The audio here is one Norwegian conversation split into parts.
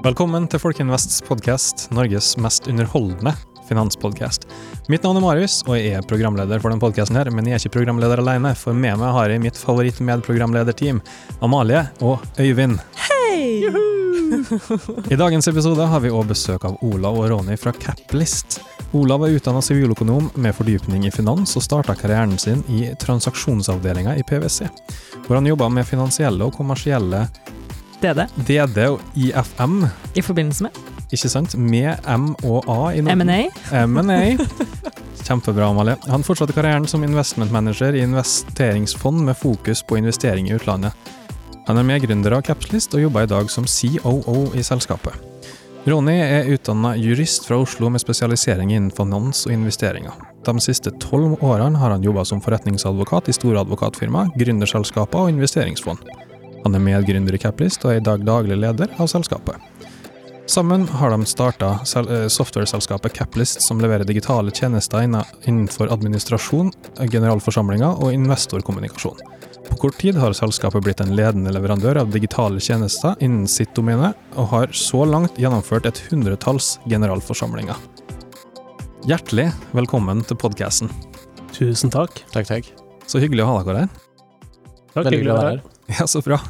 Velkommen til Folkeinvests podkast, Norges mest underholdende finanspodkast. Mitt navn er Marius, og jeg er programleder for denne podkasten men jeg er ikke programleder alene, for med meg har jeg mitt favoritt-medprogramlederteam, Amalie og Øyvind. Hei! I dagens episode har vi òg besøk av Olav og Ronny fra Caplist. Olav er utdanna siviløkonom med fordypning i finans, og starta karrieren sin i transaksjonsavdelinga i PwC, hvor han jobba med finansielle og kommersielle DD DD og IFM, i forbindelse med ikke sant, med M og A i Norden. M&A. M&A. Kjempebra, Amalie. Han fortsatte karrieren som investment manager i investeringsfond med fokus på investering i utlandet. Han er medgründer av Capslist og jobber i dag som COO i selskapet. Ronny er utdanna jurist fra Oslo med spesialisering innen finans og investeringer. De siste tolv årene har han jobba som forretningsadvokat i store advokatfirma, gründerselskaper og investeringsfond. Han er medgründer i Caplist og er i dag daglig leder av selskapet. Sammen har de starta software-selskapet Caplist, som leverer digitale tjenester innenfor administrasjon, generalforsamlinger og investorkommunikasjon. På kort tid har selskapet blitt en ledende leverandør av digitale tjenester innen sitt domene, og har så langt gjennomført et hundretalls generalforsamlinger. Hjertelig velkommen til podkasten. Tusen takk. Takk, takk. Så hyggelig å ha dere her. Takk, Veldig hyggelig å være her. Ja, så bra.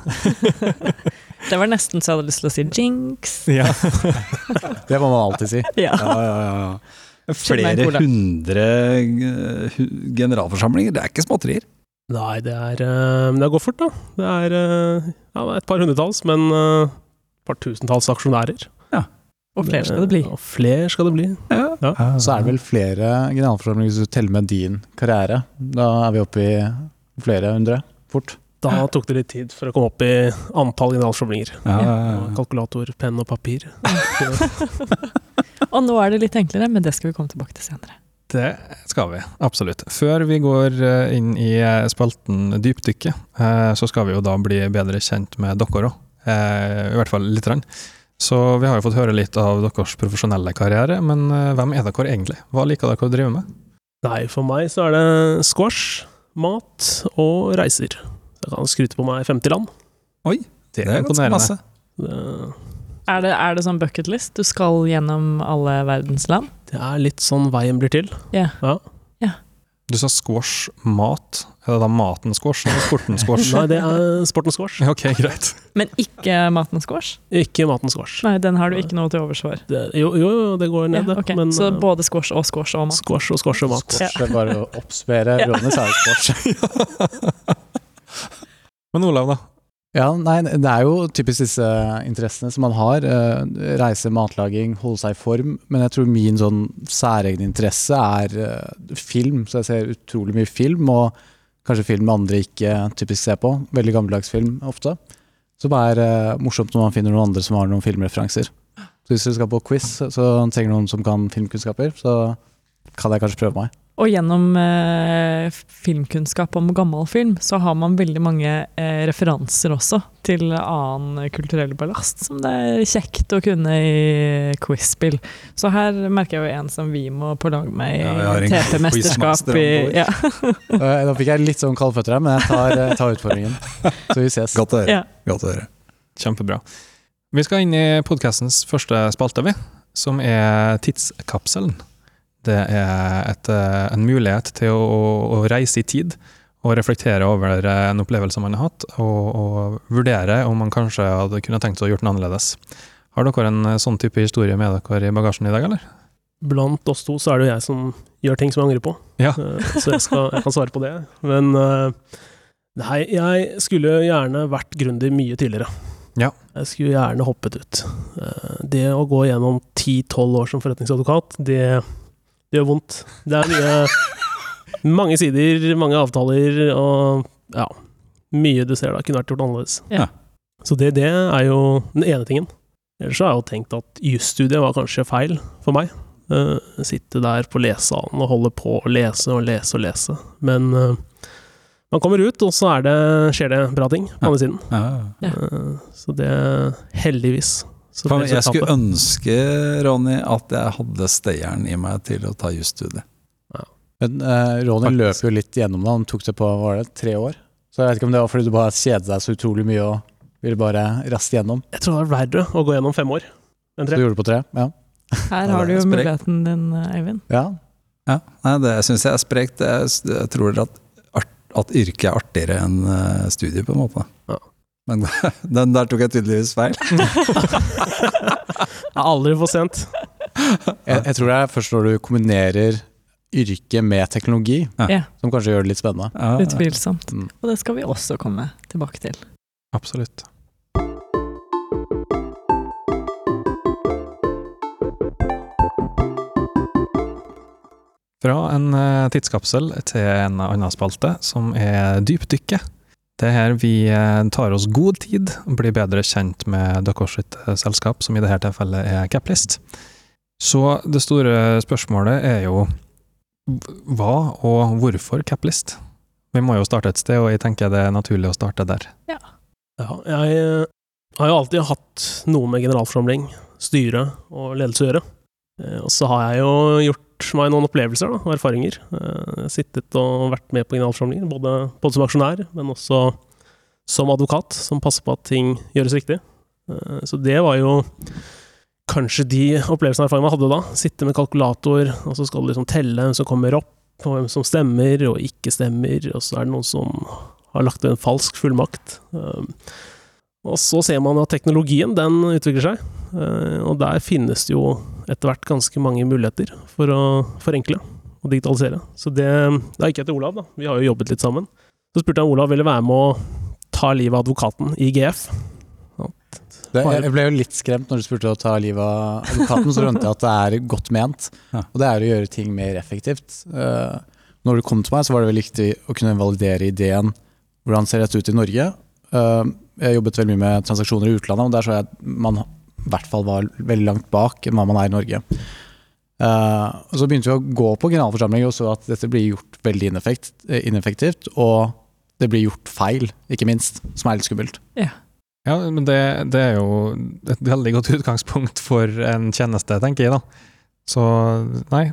Det var nesten så jeg hadde lyst til å si jinx. Ja. Det må man alltid si. Ja. Ja, ja, ja. Flere hundre eh, generalforsamlinger, det er ikke småtterier. Nei, det er eh, det går fort, da. Det er eh, ja, et par hundretalls, men et par tusentalls aksjonærer. Og flere skal det bli. Og flere skal det bli. Ja. Så er det vel flere generalforsamlinger hvis du teller med din karriere. Da er vi oppe i flere hundre fort. Da tok det litt tid for å komme opp i antall generalforsamlinger. Ja, ja, ja. Kalkulator, penn og papir. Og nå er det litt enklere, men det skal vi komme tilbake til senere. Det skal vi, absolutt. Før vi går eh, inn i eh, spalten Dypdykket, eh, så skal vi jo da bli bedre kjent med dere òg. I hvert fall lite grann. Så vi har jo fått høre litt av deres profesjonelle karriere, men hvem er dere egentlig? Hva liker dere å drive med? Nei, for meg så er det squash, mat og reiser. Så kan kan skryte på meg 50 land. Oi, Det er imponerende. Det, Er det, er det sånn bucketlist? Du skal gjennom alle verdens land? det er litt sånn veien blir til. Ja. Du sa squash, mat. Er det da maten squash eller sporten squash? Nei, det er sporten squash. Ok, greit. Men ikke maten squash? Ikke maten squash. Nei, den har du ikke noe til overs for. Det, jo, jo, jo, det går ned, Ja, det. ok. Men Så eh, både squash og squash og mat. squash og squash og mat. Squash er bare å oppsummere. Ja. er sa jo squash. Men Olav, da? Ja, nei, det er jo typisk disse interessene som man har. eh, Reise, matlaging, holde seg i form. Men jeg tror min sånn særegne interesse er eh, film, så jeg ser utrolig mye film. Og kanskje film andre ikke typisk ser på. Veldig gammeldags film ofte. Som er eh, morsomt når man finner noen andre som har noen filmreferanser. Så hvis dere skal på quiz, så trenger noen som kan filmkunnskaper, så kan jeg kanskje prøve meg. Og gjennom eh, filmkunnskap om gammel film, så har man veldig mange eh, referanser også til annen kulturell ballast, som det er kjekt å kunne i quiz-spill. Så her merker jeg jo en som vi må på lag med i Ja, TP-mesterskap. i- Ja. Da fikk jeg litt sånn kaldføtter her, men jeg tar, jeg tar utfordringen. Så vi ses. Godt å høre. Ja. Godt å høre. Kjempebra. Vi skal inn i podkastens første spalte, vi, som er Tidskapselen. Det er et, eh, en mulighet til å, å reise i tid og reflektere over eh, en opplevelse man har hatt, og, og vurdere om man kanskje hadde kunne tenkt seg å gjort den annerledes. Har dere en eh, sånn type historie med dere i bagasjen i dag, eller? Blant oss to så er det jo jeg som gjør ting som jeg angrer på. Ja. Så jeg, skal, jeg kan svare på det. Men nei, jeg skulle gjerne vært grundig mye tidligere. Ja. Jeg skulle gjerne hoppet ut. Det å gå gjennom 10-12 år som forretningsadvokat, det, det gjør vondt. Det er mye Mange sider, mange avtaler og ja, mye du ser da kunne vært gjort annerledes. Ja. Så det, det er jo den ene tingen. Ellers så har jeg jo tenkt at jusstudiet var kanskje feil for meg. Uh, sitte der på lesesalen og holde på å lese og lese og lese. Men uh, man kommer ut, og så er det, skjer det bra ting på andre siden. Ja. Ja. Eh, så det heldigvis. Jeg skulle ønske, Ronny, at jeg hadde stayeren i meg til å ta jusstudiet. Men eh, Ronny Faktisk. løp jo litt gjennom det. Han tok det på var det, tre år. Så jeg vet ikke om det var fordi du bare kjedet deg så utrolig mye og ville bare raste gjennom. Jeg tror det var verre å gå gjennom fem år enn Så du gjorde det på tre? Ja. Her har du jo sprekt. muligheten din, Eivind. ja. Ja, nei, det syns jeg er sprekt. Jeg, jeg tror at, at yrket er artigere enn eh, studiet, på en måte. Ja. Men den der tok jeg tydeligvis feil. Det er aldri for sent. Jeg, jeg tror det er først når du kombinerer yrket med teknologi, Ja. Som kanskje gjør det litt spennende. Ja, utvilsomt. Mm. Og det skal vi også komme tilbake til. Absolutt. Fra en eh, tidskapsel til en annen spalte, som er dypdykket. Det er her vi eh, tar oss god tid og blir bedre kjent med deres eh, selskap, som i dette tilfellet er Caplist. Så det store spørsmålet er jo hva og hvorfor Caplist? Vi må jo starte et sted, og jeg tenker det er naturlig å starte der. Ja, jeg eh, har jo alltid hatt noe med generalforsamling, styre og ledelse å gjøre. Eh, Og så har jeg jo gjort meg noen opplevelser og erfaringer. Jeg har Sittet og vært med på generalforsamlinger, både, både som aksjonær, men også som advokat, som passer på at ting gjøres riktig. Eh, Så det var jo kanskje de opplevelsene og erfaringene jeg hadde da. Sitte med kalkulator, og så skal du liksom telle hvem som kommer opp, og hvem som stemmer og ikke stemmer, og så er det noen som har lagt en falsk fullmakt. Og så ser man at teknologien, den utvikler seg, uh, og der finnes det jo etter hvert ganske mange muligheter for å forenkle og digitalisere. Så det, da gikk jeg til Olav, da. Vi har jo jobbet litt sammen. Så spurte jeg om Olav ville være med å ta livet av advokaten i GF. Det, jeg jeg ble jo litt skremt når du spurte å ta livet av advokaten, så skjønte jeg at det er godt ment. Og det er å gjøre ting mer effektivt. Eh, når du kom til meg, så var det veldig viktig å kunne validere ideen. Hvordan ser dette ut i Norge? Eh, jeg jobbet veldig mye med transaksjoner i utlandet, og der så jeg at man i hvert fall var veldig langt bak enn hva man er i Norge. Eh, og så begynte vi å gå på generalforsamling og så at dette blir gjort veldig eh, ineffektivt, og det blir gjort feil, ikke minst, som er litt skummelt. Ja, men det, det er jo et veldig godt utgangspunkt for en tjeneste, tenker jeg da. Så nei,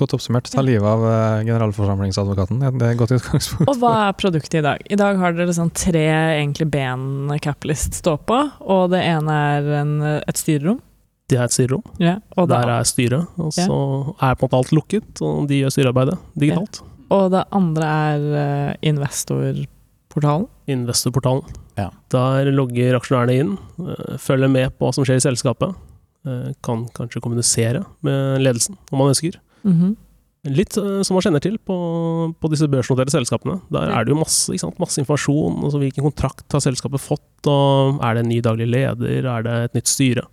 godt oppsummert. Ta livet av eh, generalforsamlingsadvokaten. Det er et godt utgangspunkt. Og hva er produktet i dag? I dag har dere sånn tre egentlig ben Caplist står på, og det ene er en, et styrerom. Det er et styrerom. Ja, Der er styret, og så er på en måte alt lukket, og de gjør styrearbeidet digitalt. og det andre er eh, investorportalen. Investorportalen. Ja. Der logger aksjonærene inn, eh, følger med på hva som skjer i selskapet. eh, Kan kanskje kommunisere med ledelsen om man ønsker. Mhm. Litt eh, som man kjenner til på, på disse børsnoterte selskapene. Der er det jo masse, ikke sant? masse informasjon. Altså hvilken kontrakt har selskapet fått, og er det en ny daglig leder, er det et nytt styre?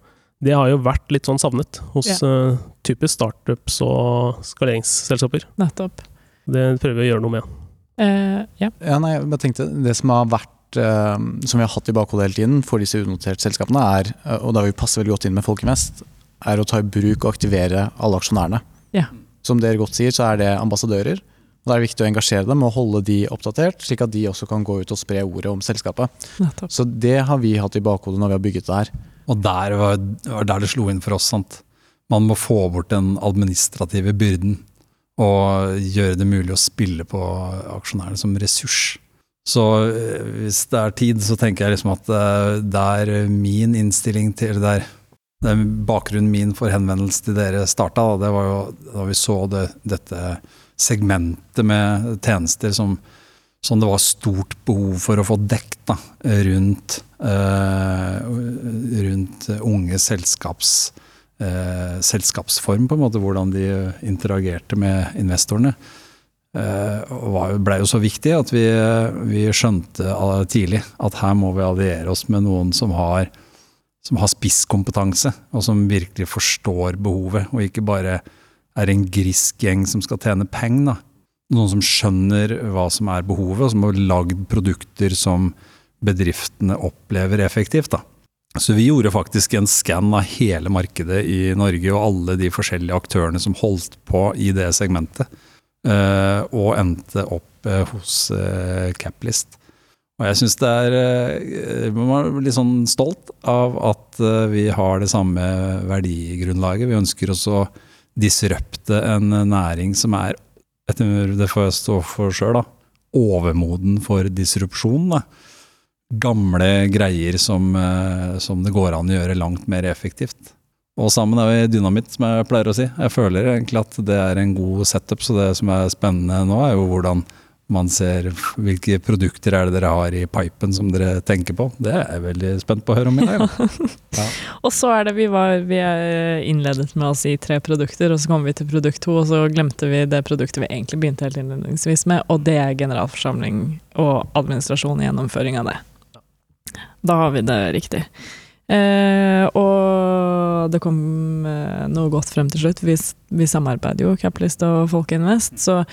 Det har jo vært litt sånn savnet hos eh, typisk startups og skaleringsselskaper. Nettopp. Det prøver vi å gjøre noe med. Uh, ja. Ja, nei, jeg tenkte, Det som har vært som vi har hatt i bakhodet hele tiden for disse unoterte selskapene, er, og da vil vi passe veldig godt inn med Folkemest, er å ta i bruk og aktivere alle aksjonærene. Ja. Som dere godt sier, så er det ambassadører. og Da er det viktig å engasjere dem og holde de oppdatert, slik at de også kan gå ut og spre ordet om selskapet. Nettopp. Så det har vi hatt i bakhodet når vi har bygget det her. Og der var, var der det slo inn for oss. sant? Man må få bort den administrative byrden og gjøre det mulig å spille på aksjonærene som ressurs. Så eh, hvis det er tid, så tenker jeg liksom at eh, det er min innstilling til det er det er bakgrunnen min for henvendelsen til dere starta. Det var jo da vi så det, dette segmentet med tjenester som, som det var stort behov for å få dekt da, rundt, eh, rundt unge selskaps, eh, selskapsform, på en måte, hvordan de interagerte med investorene. Eh, blei ble jo så viktig at vi, vi skjønte tidlig at her må vi alliere oss med noen som har, som har spisskompetanse, og som virkelig forstår behovet, og ikke bare er en grisk gjeng som skal tjene penger. Noen som skjønner hva som er behovet, og som har lagd produkter som bedriftene opplever effektivt. da. Så vi gjorde faktisk en skann av hele markedet i Norge og alle de forskjellige aktørene som holdt på i det segmentet, eh, og endte opp eh, hos eh, Caplist. Og jeg syns det er eh, Man er litt sånn stolt av at eh, vi har det samme verdigrunnlaget. Vi ønsker også å disrupte en næring som er, etter det får jeg stå for sjøl, overmoden for disrupsjon. Da. Gamle greier som, eh, som det går an å gjøre langt mer effektivt. Og sammen er vi dynamitt, som jeg pleier å si. Jeg føler egentlig at det er en god setup, så det som er spennende nå, er jo hvordan man ser hvilke produkter er det dere har i pipen som dere tenker på. Det er jeg veldig spent på å høre om i dag. Ja. Og så er det vi var Vi innledet med å si tre produkter, og så kom vi til produkt to, og så glemte vi det produktet vi egentlig begynte helt innledningsvis med, og det er generalforsamling og administrasjon og gjennomføring av det. Da har vi det riktig. Eh, og det kom eh, noe godt frem til slutt. Vi, vi samarbeider jo, Caplist og Folkeinvest, så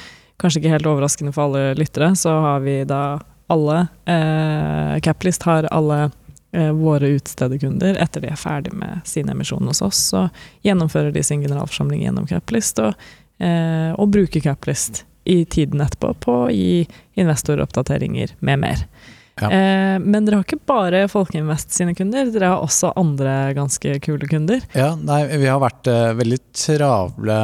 kanskje ikke helt overraskende for alle lyttere, så har vi da alle eh, Caplist har alle eh, våre utstederkunder etter de er ferdig med sin emisjon hos oss, så gjennomfører de sin generalforsamling gjennom Caplist, og, eh, og bruker Caplist i tiden etterpå på å gi investoroppdateringer med mer. Ja. Eh, men dere har ikke bare Folkeinvest sine kunder, dere har også andre ganske kule kunder. Ja, nei, vi har vært eh, veldig travle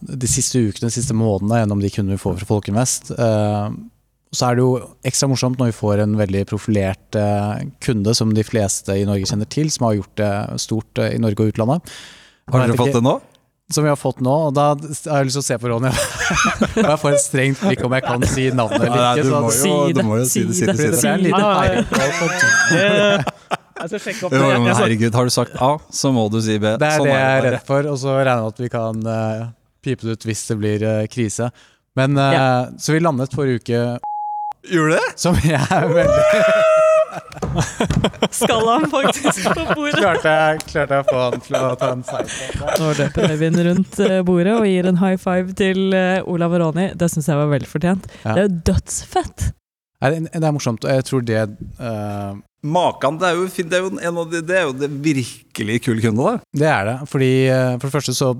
de siste ukene, de siste månedene gjennom de kundene vi får fra Folkeinvest. Eh, så er det jo ekstra morsomt når vi får en veldig profilert eh, kunde som de fleste i Norge kjenner til, som har gjort det stort eh, i Norge og utlandet. Har dere fått det nå? Som vi har fått nå, og da har jeg lyst til å se på Ronny. Og jeg får et strengt blikk om jeg kan si navnet eller Nei, ikke. du må jo, du det, må jo si det, si det, si Det det. en liten Ja, ja, ja. jeg skal sjekke opp Jo, men herregud, har du sagt A, så må du si B. Det er Sånn det jeg er redd for, og så regner jeg med at vi kan eh, pipe det ut hvis det blir eh, krise. Men eh, Så vi landet forrige uke, Gjorde det? som jeg er veldig Skal han faktisk på bordet? klarte, jeg- klarte jeg å få han til å ta en seier. Nå løper Øyvind rundt eh, bordet og gir en high five til eh, Olav og Ronny. Det syns jeg var velfortjent. Ja. Det er jo dødsfett! Det det er morsomt, og jeg tror det uh... Makan, det er jo, det er jo, en av de, det er jo det virkelig kule kunde, da. Det er det. Fordi eh, For det første så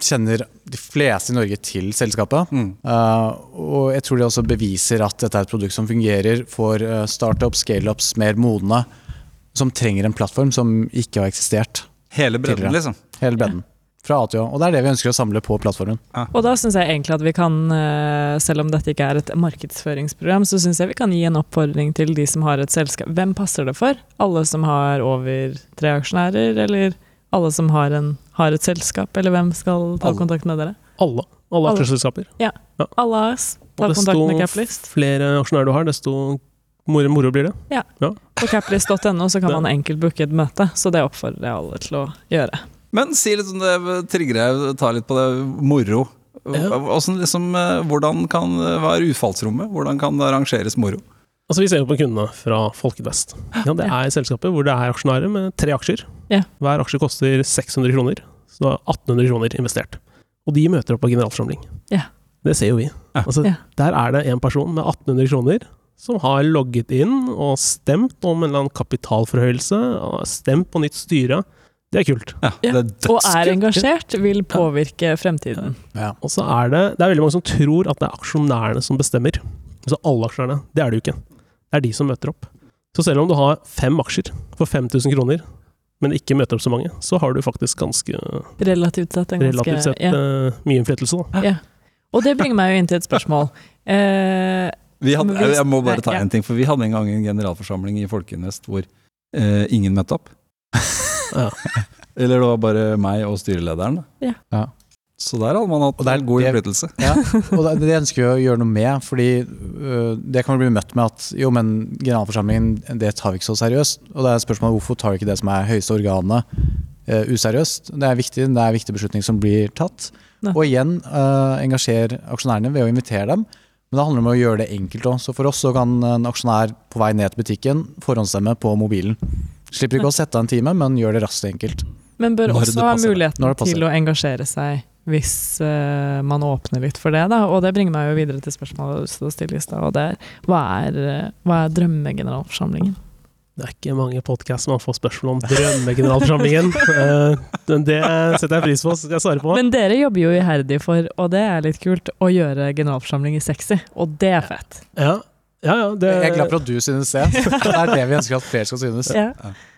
kjenner de fleste i Norge til selskapet. Mm. Uh, og jeg tror det også beviser at dette er et produkt som fungerer for eh, startups, scaleups, mer modne, som trenger en plattform som ikke har eksistert. Hele bredden, Tidligere. liksom. Hele bredden. Fra A til Å. Og det er det vi ønsker å samle på plattformen. Og da syns jeg egentlig at vi kan, eh, selv om dette ikke er et markedsføringsprogram, så syns jeg vi kan gi en oppfordring til de som har et selskap. Hvem passer det for? Alle som har over tre aksjonærer, eller alle som har, en, har et selskap, eller hvem skal ta Alle. kontakt med dere? alle. Alle aksjeselskaper. Ja. ja. Alle AS. Ta Og kontakt med Caplist. flere aksjonærer du har, desto moro, moro blir det. Ja, På caplist.no så kan man enkelt booke et møte, så det oppfordrer jeg alle til å gjøre. Men si litt om det, trigger ta litt på det, moro. Ja. Hvordan, liksom, eh, hvordan kan hva være utfallsrommet? Hvordan kan det arrangeres moro? Altså Vi ser jo på kundene fra Folkeinvest. Ja, det Ja. er selskaper hvor det er aksjonærer med tre aksjer. Ja. Hver aksje koster 600 kroner, så da er 1800 kroner investert. Og de møter opp på generalforsamling. Ja. Det ser jo vi. Ja. Altså, Ja. Der er det en person med 1800 kroner som har logget inn og stemt om en eller annen kapitalforhøyelse, og stemt på nytt styre. Det er kult. Ja, Ja. det er Og er engasjert, vil påvirke fremtiden. Ja. Og så er det Det er veldig mange som tror at det er aksjonærene som bestemmer. Altså alle aksjonærene. Det er det jo ikke. Det er de som møter opp. Så selv om du har fem aksjer for 5000 kroner, men ikke møter opp så mange, så har du faktisk ganske Relativt sett en ganske relativt sett ja. eh, mye innflytelse. Da. Ja. Og det bringer meg jo inn til et spørsmål. Eh, Vi hadde, jeg må bare ta Ja. en ting, for vi hadde en gang en generalforsamling i Folkeinvest hvor eh, ingen møtte opp. Ja. Eller det var bare meg og styrelederen. Ja. Ja. Så der hadde man hatt Og det er god innflytelse. Ja, og det, det ønsker vi å gjøre noe med, fordi øh, det kan bli møtt med at jo, men generalforsamlingen det tar vi ikke så seriøst. Og det er spørsmålet hvorfor tar vi ikke det som er høyeste organet øh, useriøst. Det er viktig, det er en viktig beslutning som blir tatt. Ne. Og igjen, øh, engasjer aksjonærene ved å invitere dem. Men det handler om å gjøre det enkelt òg. Så for oss så kan en aksjonær på vei ned til butikken forhåndsstemme på mobilen. Slipper ikke å sette av en time, men gjør det raskt og enkelt. men bør også ha muligheten til å engasjere seg hvis uh, man åpner litt for det. Da. Og det bringer meg jo videre til spørsmålet du hadde lyst til å stille i stad. Og det er hva er, eh, hva er drømmegeneralforsamlingen? Det er ikke mange podkaster man får spørsmål om drømmegeneralforsamlingen. Eh, det setter jeg pris på, skal jeg svare på. Men dere jobber jo iherdig for, og det er litt kult, å gjøre generalforsamlinger sexy. Og det er fett. Ja, ja, ja det, Jeg er glad for at du synes det. Det er det vi ønsker at flere skal synes. Ja.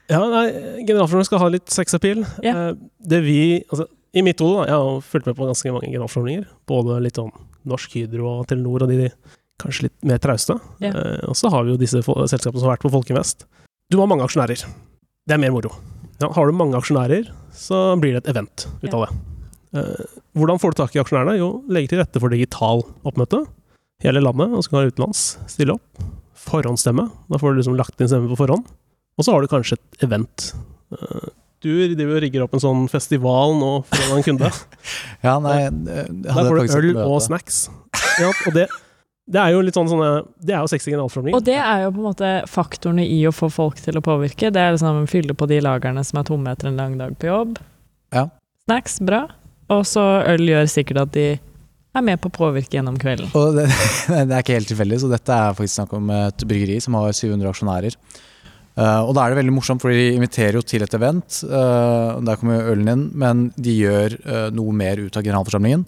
Ja, nei, generalforsamlingen skal ha litt sexappeal. Ja. Eh, Det vi, altså, I mitt hode, da, jeg har fulgt med på ganske mange generalforsamlinger. Både litt sånn Norsk Hydro og Telenor og de, de kanskje litt mer trauste. Ja. Eh, og så har vi jo disse selskapene som har vært på Folkeinvest. Du har mange aksjonærer. Det er mer moro. Ja, har du mange aksjonærer, så blir det et event ut av det. Eh, hvordan får du tak i aksjonærene? Jo, legge til rette for digital oppmøte. Hele landet, og så kan du utenlands stille opp. Forhåndsstemme. Da får du liksom lagt inn stemme på forhånd. Og så har du kanskje et event. Eh, du driver og rigger opp en sånn festival nå for en kunde. Ja, nei, Der får du øl og snacks. Ja, og det, det er jo litt sånn sånne Det er jo 60 generalforsamlinger. Og det er jo på en måte faktorene i å få folk til å påvirke. Det er liksom fylle på de lagrene som er tomme etter en lang dag på jobb. Ja. Snacks, bra. Og så øl gjør sikkert at de er med på å påvirke gjennom kvelden. Og det, det er ikke helt tilfeldig, så dette er faktisk snakk om et bryggeri som har 700 aksjonærer. Eh, og da er det veldig morsomt, for de inviterer jo til et event. eh, der kommer jo ølen inn, men de gjør eh, noe mer ut av generalforsamlingen.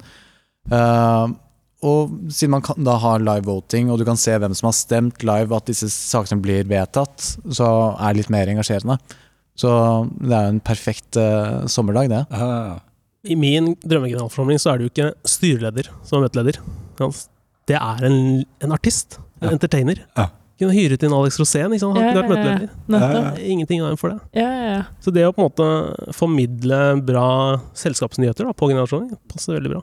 Og siden man kan da har live voting, og du kan se hvem som har stemt live, at disse sakene blir vedtatt, så er det litt mer engasjerende. Så det er jo en perfekt sommerdag, det. Ja, ja, ja. I min drømmegeneralforsamling så er det jo ikke styreleder som er møteleder. Det er en, en artist. En entertainer. Ja. Kunne hyret inn Alex Rosén, ikke sant? Han kunne vært møteleder. Er Ingenting i veien for det. Ja, ja, ja. Så det å på en måte formidle bra selskapsnyheter da, på generasjonen passer veldig bra.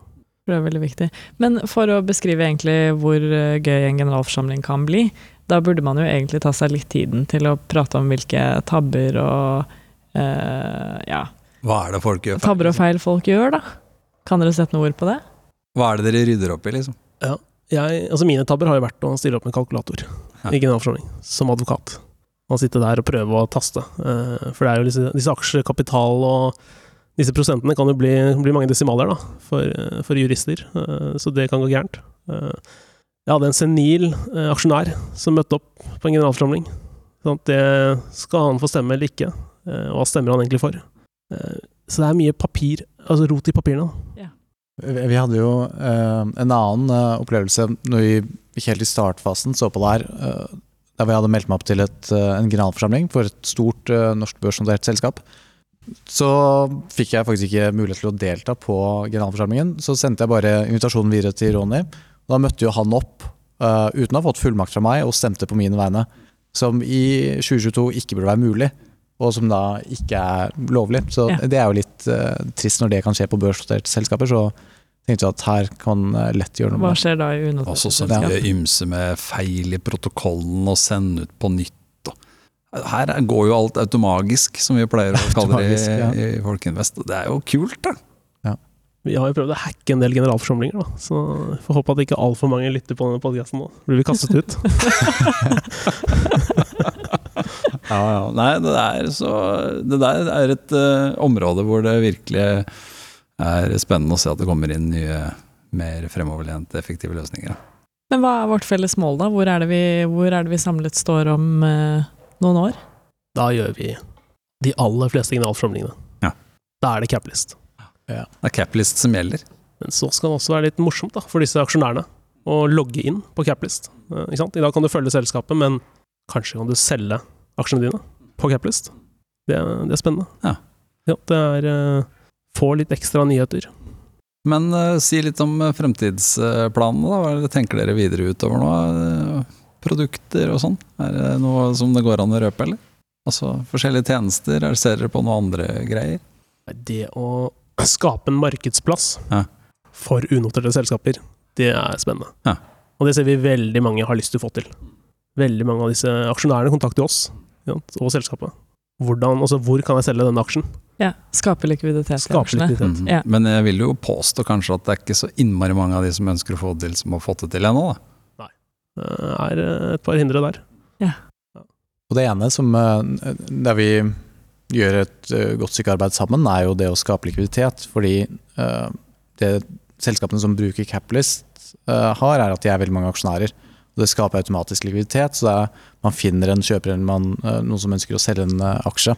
Det er veldig viktig. Men for å beskrive egentlig hvor eh, gøy en generalforsamling kan bli, da burde man jo egentlig ta seg litt tiden til å prate om hvilke tabber og uh, ja, Hva er det folk gjør? feil, tabber og liksom? feil folk gjør, da. Kan dere sette noe ord på det? Hva er det dere rydder opp i, liksom? Jeg, altså mine tabber har jo vært å stille opp med kalkulator Ja. i generalforsamling, som advokat. Og sitte der og prøve å taste. Eh, for det er jo disse, disse aksjekapital og disse prosentene kan jo bli, bli mange desimaler da, for, eh, for jurister. Eh, så det kan gå gærent. Jeg hadde en senil aksjonær som møtte opp på en generalforsamling. Sånn det skal han få stemme eller ikke, og hva stemmer han egentlig for. Så det er mye papir, altså rot i papirene. da. Vi vi hadde jo eh, en annen eh, opplevelse når vi gikk helt i startfasen, så på det her. eh, hvor jeg hadde meldt meg opp til et, en generalforsamling for et stort eh, norsk børsnotert selskap. Så fikk jeg faktisk ikke mulighet til å delta på generalforsamlingen. Så sendte jeg bare invitasjonen videre til Ronny. Da møtte jo han opp uten å ha fått fullmakt fra meg og stemte på mine vegne. Som i 2022 ikke burde være mulig, og som da ikke er lovlig. Så Ja. det er jo litt uh, trist når det kan skje på børsnoterte selskaper. Så tenkte jeg at her kan eh, lett gjøre noe Hva skjer da i unoterte Også så mye ymse med feil i protokollen og sende ut på nytt. Og her er- går jo alt automagisk, som vi pleier å kalle det ja. i, i Folkinvest. Og det er jo kult, da. Vi har jo prøvd å hacke en del generalforsamlinger, da. så får håpe at ikke altfor mange lytter på denne podkasten nå. Blir vi kastet ut? Ja, ja. Nei, det der, så, det der er et uh, område hvor det virkelig er spennende å se at det kommer inn nye, mer fremoverlente, effektive løsninger. Men hva er vårt felles mål, da? Hvor er det vi, hvor er det vi samlet står om uh, noen år? Da gjør vi de aller fleste generalforsamlingene. Ja. Da er det caplist. Det er caplist som gjelder. Men så skal det også være litt morsomt da, for disse aksjonærene å logge inn på caplist. Uh, ikke sant? I dag kan du følge selskapet, men kanskje kan du selge aksjene dine på caplist. Det, det er spennende. Ja. Ja, det er eh, Få litt ekstra nyheter. Men uh, si litt om eh, fremtidsplanene. da. Hva er tenker dere videre utover nå? Produkter og sånn? Er det noe som det går an å røpe, eller? Altså forskjellige tjenester? Er Ser dere på noen andre greier? Det å skape en markedsplass Ja. for unoterte selskaper, det er spennende. Ja. Og det ser vi veldig mange har lyst til å få til. Veldig mange av disse aksjonærene kontakter oss og selskapet. Hvordan, altså hvor kan jeg selge denne aksjen? Ja, Skape likviditet Skape likviditet. Mm. Ja. Men jeg vil jo påstå kanskje at det er ikke så innmari mange av de som ønsker å få det til, som har fått det til ennå. da. Det er eh, et par hindre der. Og det ene som, eh, der vi gjør et eh, godt stykke arbeid sammen, er jo det å skape likviditet. Fordi det selskapene som bruker Caplist har, er at de er veldig mange aksjonærer. Det skaper automatisk likviditet, så er, man finner en kjøper eller man, eh, noen som ønsker å selge en eh, aksje.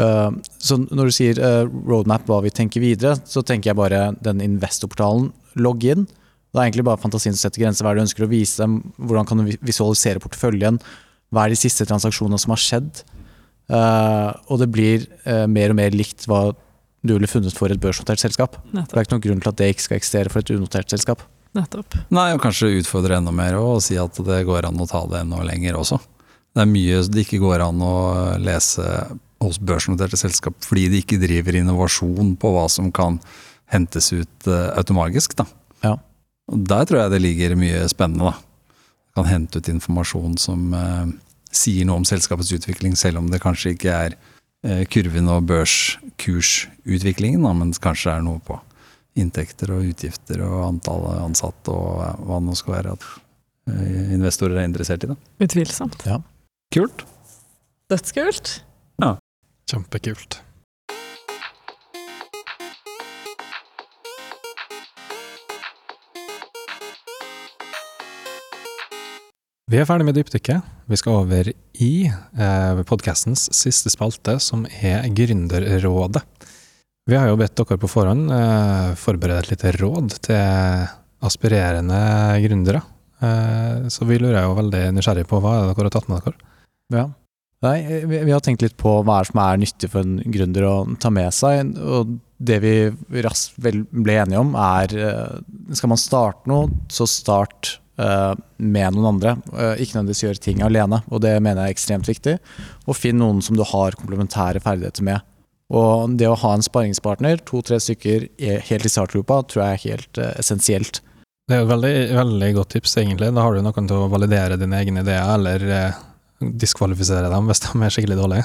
Eh, så når du sier roadmap, hva vi tenker videre, så tenker jeg bare den investorportalen, logg inn. Det er egentlig bare fantasien som setter grenser. Hva er det du ønsker å vise dem? Hvordan kan du visualisere porteføljen? Hva er de siste transaksjonene som har skjedd? Og det blir mer og mer likt hva du ville funnet for et børsnotert selskap. Det er ikke noen grunn til at det ikke skal eksistere for et unotert selskap. Nettopp. Nei, og kanskje utfordre enda mer og si at det går an å ta det enda lenger også. Det er mye det ikke går an å lese hos børsnoterte selskap fordi de ikke driver innovasjon på hva som kan hentes ut eh, automagisk. Da. Ja. Der tror jeg det ligger mye spennende. Da. Kan hente ut informasjon som eh, sier noe om selskapets utvikling, selv om det kanskje ikke er eh, kurven og børskursutviklingen, da, men kanskje er noe på inntekter og utgifter og antall ansatte og hva det nå skal være at eh, investorer er interessert i. Da. Utvilsomt. Kult. Dødskult. Kjempekult. Vi er ferdig med dypdykket. Vi skal over i eh, podkastens siste spalte, som er Gründerrådet. Vi har jo bedt dere på forhånd eh, forberede et lite råd til aspirerende gründere. Eh, så vi lurer jo veldig nysgjerrig på hva er dere har tatt med dere. Ja. Nei, vi, vi har tenkt litt på hva som er nyttig for en gründer å ta med seg. Og det vi raskt ble enige om, er eh, skal man starte noe, så start eh, med noen andre. Eh, ikke nødvendigvis gjøre ting alene, og det mener jeg er ekstremt viktig. Og finn noen som du har komplementære ferdigheter med. Og det å ha en sparringspartner, to-tre stykker er helt i startgropa, tror jeg er helt eh, essensielt. Det er et veldig, veldig godt tips, egentlig. Da har du noen til å validere dine egne ideer, eller eh, diskvalifisere dem hvis de er skikkelig dårlige.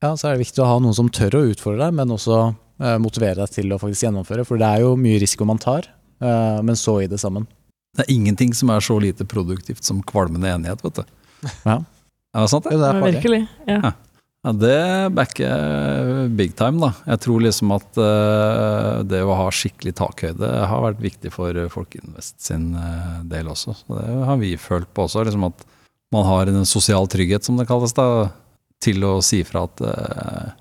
Ja, så er det viktig å ha noen som tør å utfordre deg, men også eh, motivere deg til å faktisk gjennomføre. For det er jo mye risiko man tar, eh, men så i det sammen. Det er ingenting som er så lite produktivt som kvalmende enighet, vet du. Ja. Er det sant, det? Ja, det er Ja, farlig. virkelig. Ja. Ja, Det backer big time, da. Jeg tror liksom at uh, det å ha skikkelig takhøyde har vært viktig for Folkeinvest sin uh, del også. Så det har vi følt på også. Liksom at man har en sosial trygghet, som det kalles, da, til å si fra at uh,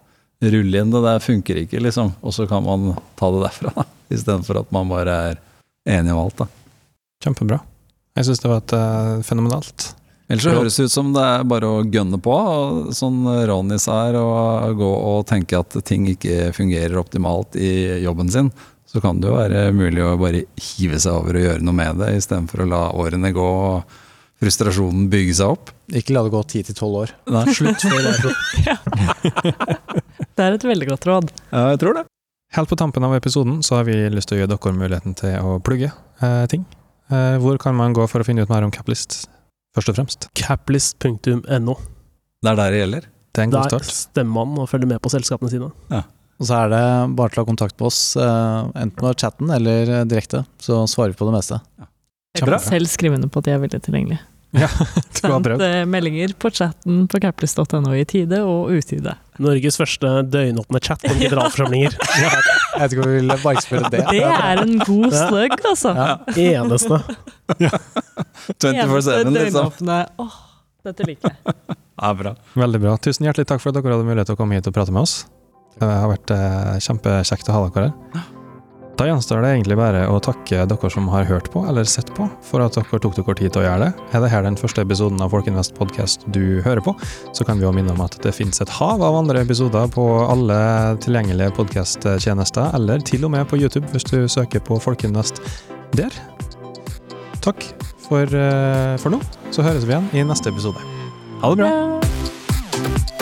rull inn, det der funker ikke, liksom. Og så kan man ta det derfra, da. Istedenfor at man bare er enig om alt, da. Kjempebra. Jeg syns det var et eh, fenomenalt. Ellers så høres det ut som det er bare å gønne på, og sånn Ronny sa her, og gå og tenke at ting ikke fungerer optimalt i jobben sin. Så kan det jo være mulig å bare hive seg over og gjøre noe med det, istedenfor å la årene gå og frustrasjonen bygge seg opp. Ikke la det gå ti til tolv år. Nei, slutt før det er. Det er et veldig godt råd. Ja, jeg tror det. Helt på tampen av episoden så har vi lyst til å gi dere muligheten til å plugge eh, ting. Eh, hvor kan man gå for å finne ut mer om Caplist, først og fremst? Caplist.no. Det er der det gjelder. Det er en god Der start. stemmer man og følger med på selskapene sine. Ja. Og så er det bare til å ha kontakt med oss, eh, enten på chatten eller eh, direkte, så svarer vi på det meste. Jeg kan selv skrive under på at de er veldig tilgjengelige. Ja, Sendt eh, meldinger på chatten på caplist.no i tide og utide. Norges første døgnåpne chat om generalforsamlinger. Jeg vet ikke om vi vil markedsføre det. Det er en god slugg, altså. Ja. Eneste. 24-7, Eneste liksom. døgnåpne. Åh, dette liker jeg. Ja, bra. Veldig bra. Tusen hjertelig takk for at dere hadde mulighet til å komme hit og prate med oss. Det har vært eh, kjempekjekt å ha dere her. Da gjenstår det egentlig bare å takke dere som har hørt på eller sett på, for at dere tok dere tid til å gjøre det. Er det her den første episoden av Folkinvest podcast du hører på, så kan vi også minne om at det finnes et hav av andre episoder på alle tilgjengelige podkasttjenester, eller til og med på YouTube hvis du søker på Folkinvest der. Takk for, eh, for nå, så høres vi igjen i neste episode. Ha det bra!